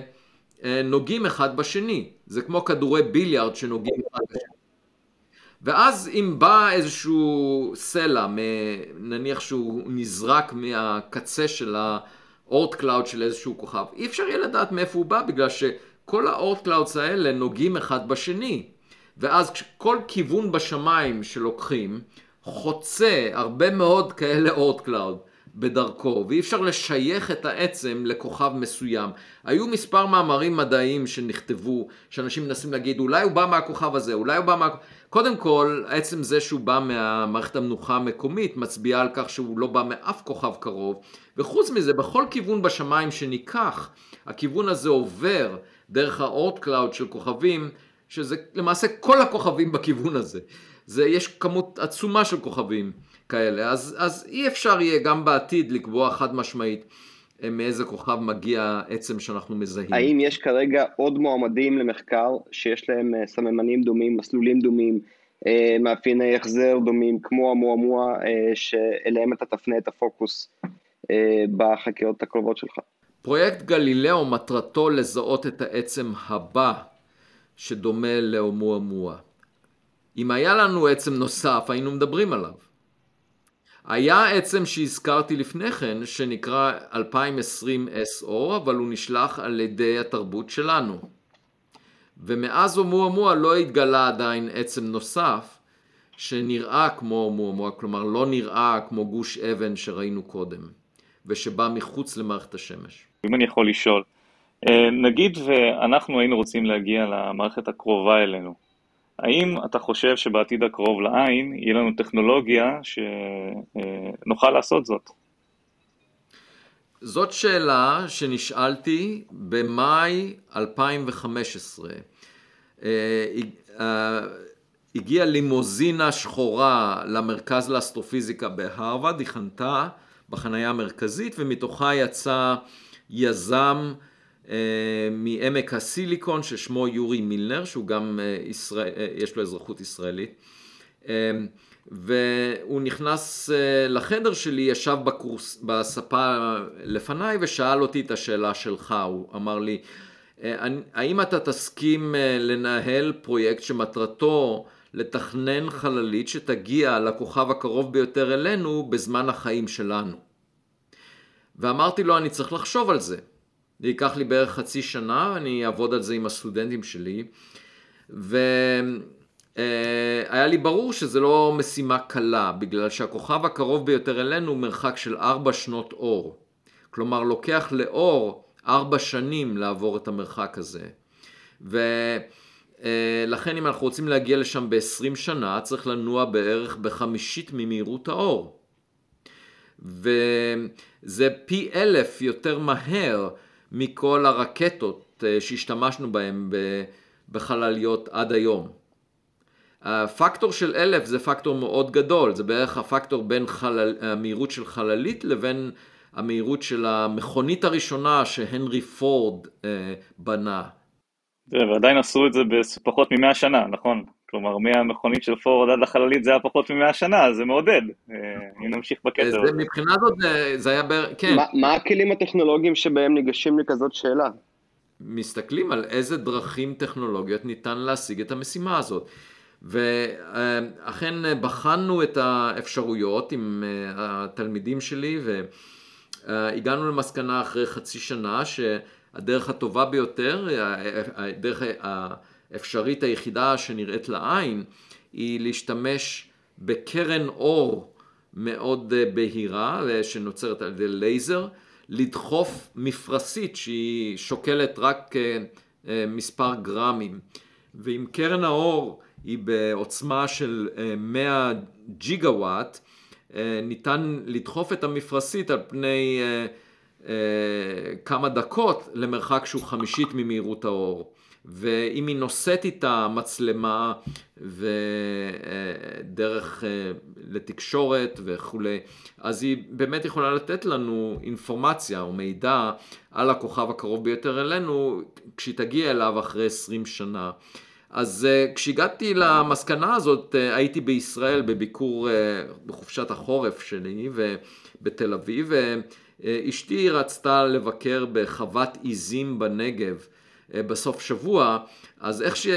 אה, נוגעים אחד בשני. זה כמו כדורי ביליארד שנוגעים אחד בשני. ואז אם בא איזשהו סלע, נניח שהוא נזרק מהקצה של ה Oort cloud של איזשהו כוכב, אי אפשר יהיה לדעת מאיפה הוא בא, בגלל שכל ה Oort clouds האלה נוגעים אחד בשני. ואז כל כיוון בשמיים שלוקחים, חוצה הרבה מאוד כאלה Oort cloud. בדרכו, ואי אפשר לשייך את העצם לכוכב מסוים. היו מספר מאמרים מדעיים שנכתבו, שאנשים מנסים להגיד, אולי הוא בא מהכוכב הזה, אולי הוא בא מה... קודם כל, עצם זה שהוא בא מהמערכת המנוחה המקומית, מצביע על כך שהוא לא בא מאף כוכב קרוב, וחוץ מזה, בכל כיוון בשמיים שניקח, הכיוון הזה עובר דרך ה Oort cloud של כוכבים, שזה למעשה כל הכוכבים בכיוון הזה. זה, יש כמות עצומה של כוכבים. כאלה, אז, אז אי אפשר יהיה גם בעתיד לקבוע חד משמעית מאיזה כוכב מגיע עצם שאנחנו מזהים. האם יש כרגע עוד מועמדים למחקר שיש להם אה, סממנים דומים, מסלולים דומים, אה, מאפייני החזר דומים, כמו המועמוע, שאליהם אתה תפנה את הפוקוס בחקירות הקרובות שלך? פרויקט גלילאו מטרתו לזהות את העצם הבא שדומה לאומועמוע. אם היה לנו עצם נוסף, היינו מדברים עליו. היה עצם שהזכרתי לפני כן, שנקרא 2020 SO, אבל הוא נשלח על ידי התרבות שלנו. ומאז אומואמואה לא התגלה עדיין עצם נוסף, שנראה כמו אומואמואה, כלומר לא נראה כמו גוש אבן שראינו קודם, ושבא מחוץ למערכת השמש. אם אני יכול לשאול, אה, נגיד ואנחנו היינו רוצים להגיע למערכת הקרובה אלינו, האם אתה חושב שבעתיד הקרוב לעין יהיה לנו טכנולוגיה שנוכל לעשות זאת? זאת שאלה שנשאלתי במאי 2015. אה, אה, הגיעה לימוזינה שחורה למרכז לאסטרופיזיקה בהרווארד, היא חנתה בחניה המרכזית ומתוכה יצא יזם אה, מעמק הסיליקון ששמו יורי מילנר, שהוא גם אה, ישראל, אה, יש לו אזרחות ישראלית. והוא נכנס לחדר שלי, ישב בקורס, בספה לפניי ושאל אותי את השאלה שלך, הוא אמר לי, האם אתה תסכים לנהל פרויקט שמטרתו לתכנן חללית שתגיע לכוכב הקרוב ביותר אלינו בזמן החיים שלנו? ואמרתי לו, אני צריך לחשוב על זה. זה ייקח לי בערך חצי שנה, אני אעבוד על זה עם הסטודנטים שלי. והיה לי ברור שזה לא משימה קלה, בגלל שהכוכב הקרוב ביותר אלינו הוא מרחק של ארבע שנות אור. כלומר, לוקח לאור ארבע שנים לעבור את המרחק הזה. ולכן אם אנחנו רוצים להגיע לשם ב-20 שנה, צריך לנוע בערך בחמישית ממהירות האור. וזה פי אלף יותר מהר מכל הרקטות אה, שהשתמשנו בהן בחלליות עד היום. הפקטור של אלף זה פקטור מאוד גדול, זה בערך הפקטור בין חלל, המהירות של חללית לבין המהירות של המכונית הראשונה שהנרי פורד אה, בנה. ועדיין עשו את זה בפחות ממאה שנה, נכון? כלומר, מהמכונית של פורד עד לחללית זה היה פחות ממאה שנה, זה מעודד, אה, אם נמשיך בקטע הזה. מבחינה זאת זה היה, כן. מה הכלים הטכנולוגיים שבהם ניגשים לכזאת שאלה? מסתכלים על איזה דרכים טכנולוגיות ניתן להשיג את המשימה הזאת. ואכן בחנו את האפשרויות עם אה, התלמידים שלי והגענו למסקנה אחרי חצי שנה שהדרך הטובה ביותר, הדרך האפשרית היחידה שנראית לעין היא להשתמש בקרן אור מאוד אה, בהירה שנוצרת על ידי לייזר, לדחוף מפרשית שהיא שוקלת רק אה, אה, מספר גרמים ואם קרן האור היא בעוצמה של 100 ג'יגה וואט ניתן לדחוף את המפרשית על פני כמה דקות למרחק שהוא חמישית ממהירות האור. ואם היא נושאת איתה מצלמה ודרך אה, לתקשורת וכולי, אז היא באמת יכולה לתת לנו אינפורמציה או מידע על הכוכב הקרוב ביותר אלינו, כשהיא תגיע אליו אחרי 20 שנה. אז אה, כשהגעתי למסקנה הזאת, אה, הייתי בישראל בביקור בחופשת החורף שלי בתל אביב, ואשתי רצתה לבקר בחוות עיזים בנגב. אה, בסוף שבוע, אז איך ש...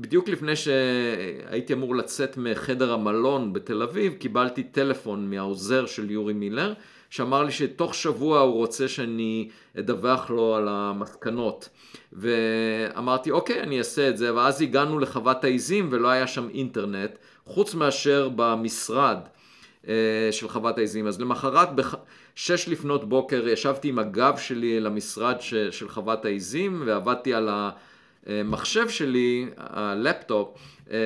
בדיוק לפני שהייתי אמור לצאת מחדר המלון בתל אביב, קיבלתי טלפון מהעוזר של יורי מילר, שאמר לי שתוך שבוע הוא רוצה שאני אדווח לו על המסקנות. ואמרתי, אוקיי, אני אעשה את זה, ואז הגענו לחוות העיזים ולא היה שם אינטרנט, חוץ מאשר במשרד. אה, של חוות העיזים. אז למחרת בשש לפנות בוקר ישבתי עם הגב שלי למשרד של חוות העיזים ועבדתי על המחשב שלי, הלפטופ, אה,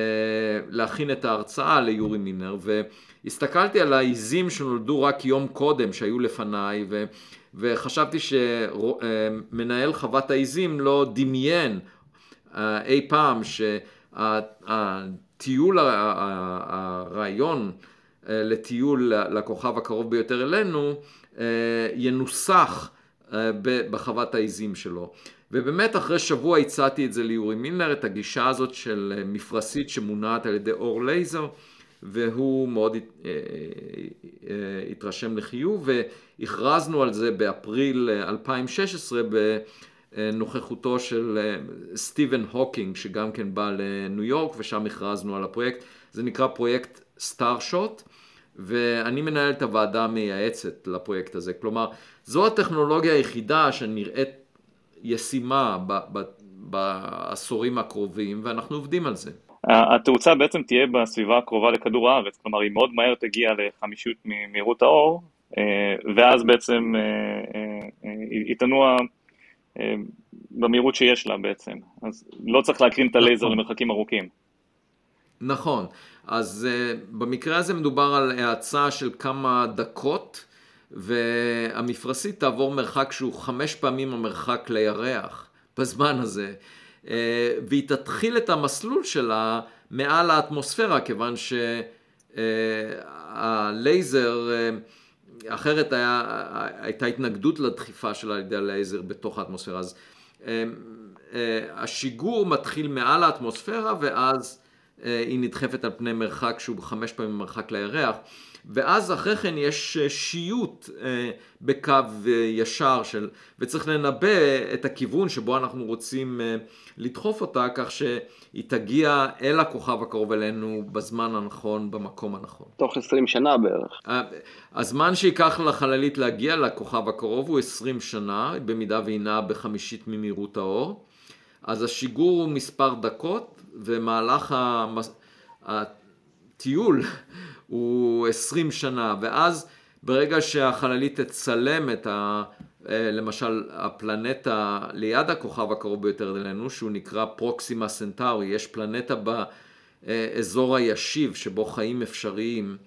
להכין את ההרצאה ליורי מינר והסתכלתי על העיזים שנולדו רק יום קודם שהיו לפניי ו... וחשבתי שמנהל חוות העיזים לא דמיין אה, אי פעם שהטיול, הרעיון אה, לטיול לכוכב הקרוב ביותר אלינו, אה, ינוסח אה, בחוות העיזים שלו. ובאמת אחרי שבוע הצעתי את זה ליורי מילנר, את הגישה הזאת של מפרשית שמונעת על ידי אור לייזר, והוא מאוד התרשם לחיוב, והכרזנו על זה באפריל 2016 בנוכחותו של סטיבן הוקינג, שגם כן בא לניו יורק, ושם הכרזנו על הפרויקט. זה נקרא פרויקט Starshot, ואני מנהל את הוועדה המייעצת לפרויקט הזה. כלומר, זו הטכנולוגיה היחידה שנראית ישימה ב- ב- בעשורים הקרובים, ואנחנו עובדים על זה. התאוצה בעצם תהיה בסביבה הקרובה לכדור הארץ, כלומר היא מאוד מהר תגיע לחמישית ממהירות האור, אה, ואז בעצם אה, אה, היא תנוע במהירות שיש לה בעצם, אז לא צריך להקרין את הלייזר נכון. למרחקים ארוכים. נכון, אז במקרה הזה מדובר על האצה של כמה דקות, והמפרשית תעבור מרחק שהוא חמש פעמים המרחק לירח בזמן הזה. אה, והיא תתחיל את המסלול שלה מעל האטמוספירה, כיוון שהלייזר, אה, אחרת היה, הייתה התנגדות לדחיפה שלה על ידי הלייזר בתוך האטמוספירה. אז השיגור מתחיל מעל האטמוספירה ואז היא נדחפת על פני מרחק שהוא חמש פעמים מרחק לירח. ואז אחרי כן יש אה, שיוט אה, בקו אה, ישר של, וצריך לנבא את הכיוון שבו אנחנו רוצים לדחוף אותה, כך שהיא תגיע אל הכוכב הקרוב אלינו בזמן הנכון, במקום הנכון. תוך 20 שנה בערך. הזמן שייקח לחללית להגיע לכוכב הקרוב הוא 20 שנה, במידה והיא נעה בחמישית ממהירות האור. אז השיגור הוא מספר דקות, ומהלך הטיול הוא 20 שנה, ואז ברגע שהחללית תצלם את ה... אה, למשל הפלנטה ליד הכוכב הקרוב ביותר אלינו, שהוא נקרא פרוקסימה סנטאורי, יש פלנטה באזור הישיב שבו חיים אפשריים,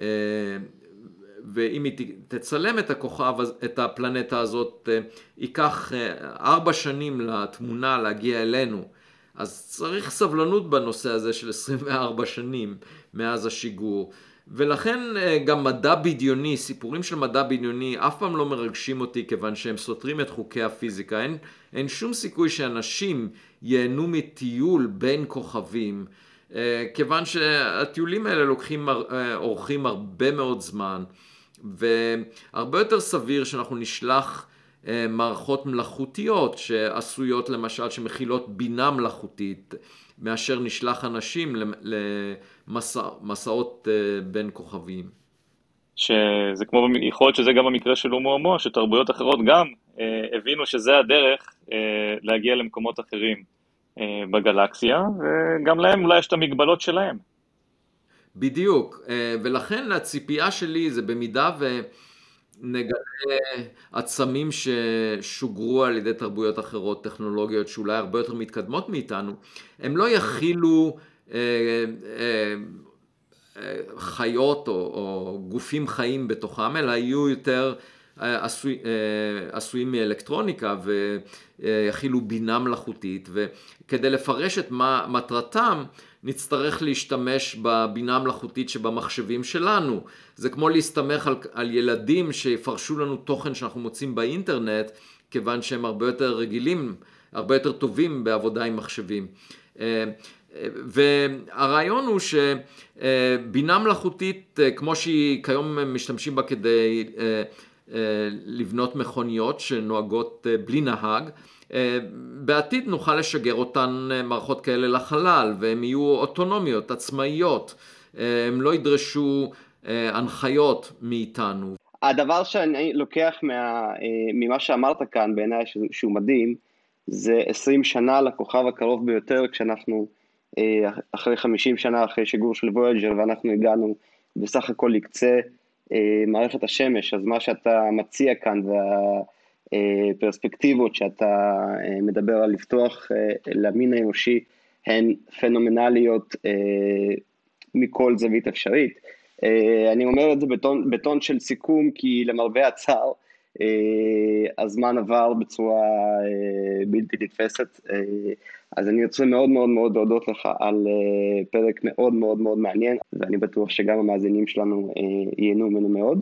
אה, ואם היא תצלם את הכוכב, את הפלנטה הזאת, אה, ייקח ארבע שנים לתמונה להגיע אלינו. אז צריך סבלנות בנושא הזה של 24 שנים מאז השיגור. ולכן אה, גם מדע בדיוני, סיפורים של מדע בדיוני אף פעם לא מרגשים אותי כיוון שהם סותרים את חוקי הפיזיקה. אין, אין שום סיכוי שאנשים ייהנו מטיול בין כוכבים, אה, כיוון שהטיולים האלה לוקחים, אה, אורחים הרבה מאוד זמן, והרבה יותר סביר שאנחנו נשלח מערכות מלאכותיות שעשויות למשל, שמכילות בינה מלאכותית, מאשר נשלח אנשים למסעות אה, בין כוכביים. שזה כמו, יכול להיות שזה גם במקרה של אומו, שתרבויות אחרות גם אה, הבינו שזה הדרך אה, להגיע למקומות אחרים אה, בגלקסיה, וגם להם אולי יש את המגבלות שלהם. בדיוק, אה, ולכן הציפייה שלי זה במידה ו... נגלה עצמים ששוגרו על ידי תרבויות אחרות, טכנולוגיות שאולי הרבה יותר מתקדמות מאיתנו, הם לא יכילו אה, אה, אה, חיות או, או גופים חיים בתוכם, אלא יהיו יותר אה, עשוי, אה, עשויים מאלקטרוניקה ויכילו בינה מלאכותית, וכדי לפרש את מה מטרתם, נצטרך להשתמש בבינה המלאכותית שבמחשבים שלנו. זה כמו להסתמך על, על ילדים שיפרשו לנו תוכן שאנחנו מוצאים באינטרנט, כיוון שהם הרבה יותר רגילים, הרבה יותר טובים בעבודה עם מחשבים. אה, והרעיון הוא שבינה מלאכותית, אה, כמו שהיא כיום משתמשים בה כדי אה, לבנות מכוניות שנוהגות בלי נהג, אה, בעתיד נוכל לשגר אותן אה, מערכות כאלה לחלל והן יהיו אוטונומיות, עצמאיות, אה, הם לא ידרשו הנחיות מאיתנו. הדבר שאני לוקח מה, ממה שאמרת כאן בעיניי שהוא מדהים זה 20 שנה לכוכב הקרוב ביותר כשאנחנו אחרי 50 שנה אחרי שיגור של וויג'ר ואנחנו הגענו בסך הכל לקצה מערכת השמש אז מה שאתה מציע כאן וה... פרספקטיבות שאתה אה, מדבר על לפתוח אה, למין האנושי הן פנומנליות אה, מכל זווית אפשרית. אני אומר את זה בטון, בטון של סיכום כי למרבה הצער הזמן עבר בצורה בלתי נתפסת, אז אני רוצה מאוד מאוד מאוד להודות לך על פרק מאוד מאוד מאוד מעניין ואני בטוח שגם המאזינים שלנו ייהנו ממנו מאוד.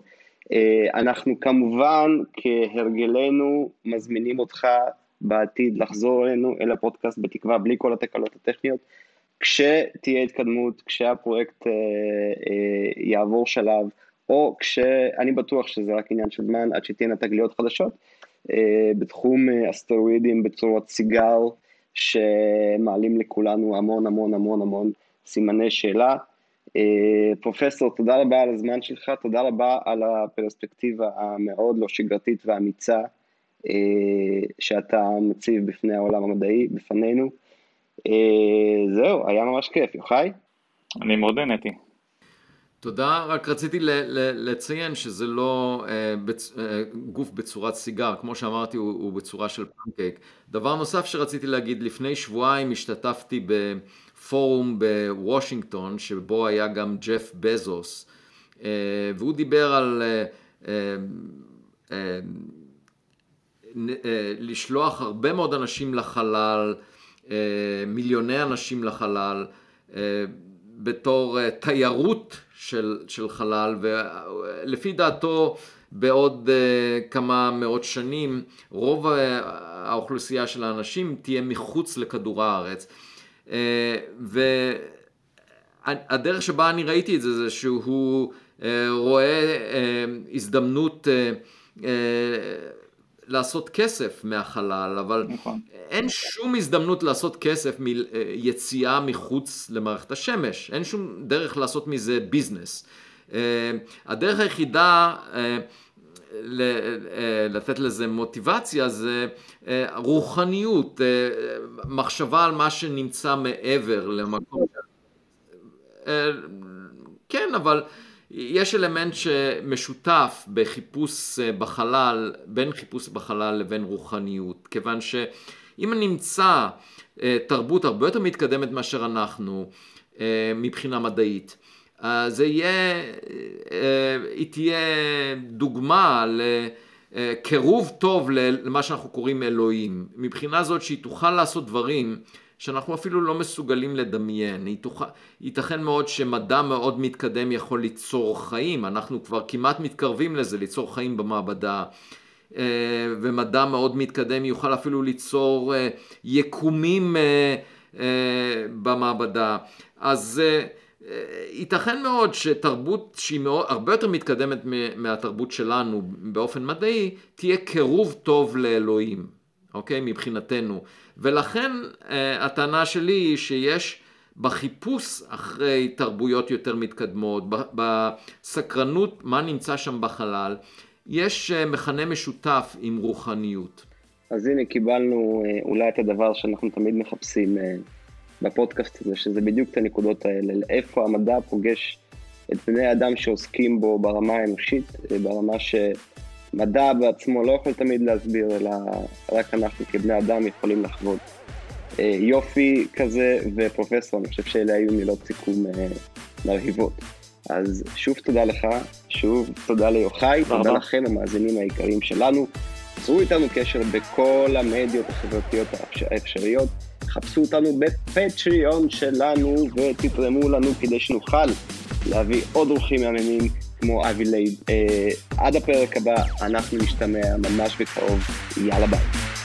אה, אנחנו כמובן כהרגלנו מזמינים אותך בעתיד לחזור אלינו אל הפודקאסט בתקווה בלי כל התקלות הטכניות כשתהיה התקדמות, כשהפרויקט אה, אה, יעבור שלב או כשאני בטוח שזה רק עניין של זמן עד שתהיינה תגליות חדשות בתחום אסטרואידים בצורת סיגר, שמעלים לכולנו המון המון המון המון סימני שאלה. פרופסור, תודה רבה על הזמן שלך, תודה רבה על הפרספקטיבה המאוד לא שגרתית ואמיצה שאתה מציב בפני העולם המדעי, בפנינו. זהו, היה ממש כיף, יוחאי? אני מאוד נהניתי. תודה, רק רציתי לציין שזה לא אה, בצ... אה, גוף בצורת סיגר, כמו שאמרתי הוא, הוא בצורה של פנקייק. דבר נוסף שרציתי להגיד, לפני שבועיים השתתפתי בפורום בוושינגטון, שבו היה גם ג'ף בזוס, אה, והוא דיבר על לשלוח הרבה מאוד אנשים לחלל, מיליוני אנשים לחלל, בתור תיירות של, של חלל, ולפי דעתו בעוד כמה מאות שנים רוב האוכלוסייה של האנשים תהיה מחוץ לכדור הארץ. Uh, והדרך שבה אני ראיתי את זה זה שהוא uh, רואה uh, הזדמנות לעשות כסף מהחלל, אבל נכון. אין שום הזדמנות לעשות כסף מיציאה מחוץ למערכת השמש, אין שום דרך לעשות מזה ביזנס. אה, הדרך היחידה אה, אה, לתת לזה מוטיבציה זה רוחניות, מחשבה על מה שנמצא מעבר למקום. כן, אבל יש אלמנט שמשותף בחיפוש בחלל, בין חיפוש בחלל לבין רוחניות, כיוון שאם נמצא אה, תרבות הרבה יותר מתקדמת מאשר אנחנו אה, מבחינה מדעית, זה יהיה, אה, היא תהיה דוגמה לקירוב טוב למה שאנחנו קוראים אלוהים, מבחינה זאת שהיא תוכל לעשות דברים שאנחנו אפילו לא מסוגלים לדמיין. ייתכן מאוד שמדע מאוד מתקדם יכול ליצור חיים, אנחנו כבר כמעט מתקרבים לזה, ליצור חיים במעבדה. אה, ומדע מאוד מתקדם יוכל אפילו ליצור אה, יקומים אה, במעבדה. אז ייתכן מאוד שתרבות שהיא מאוד, הרבה יותר מתקדמת מהתרבות שלנו באופן מדעי, תהיה קירוב טוב לאלוהים, אוקיי? מבחינתנו. ולכן אה, הטענה שלי היא שיש בחיפוש אחרי תרבויות יותר מתקדמות, בסקרנות מה נמצא שם בחלל, יש אה, מכנה משותף עם רוחניות. אז הנה קיבלנו אה, אולי את הדבר שאנחנו תמיד מחפשים בפודקאסט הזה, שזה בדיוק את הנקודות האלה, איפה המדע פוגש את בני האדם שעוסקים בו ברמה האנושית, ברמה ש... מדע בעצמו לא יכול תמיד להסביר, אלא רק אנחנו כבני אדם יכולים לחוות. אה, יופי כזה ופרופסור, אני חושב שאלה היו מילות סיכום אה, מרהיבות. אז שוב תודה לך, שוב תודה ליוחאי, תודה לכם המאזינים העיקריים שלנו. צרו איתנו קשר בכל המדיות החברתיות האפשריות, חפשו אותנו בפטריון שלנו ותתרמו לנו כדי שנוכל להביא עוד אורחים מהממים כמו אבי לייב. אה, עד הפרק הבא, אנחנו נשתמע ממש בקרוב, יאללה ביי.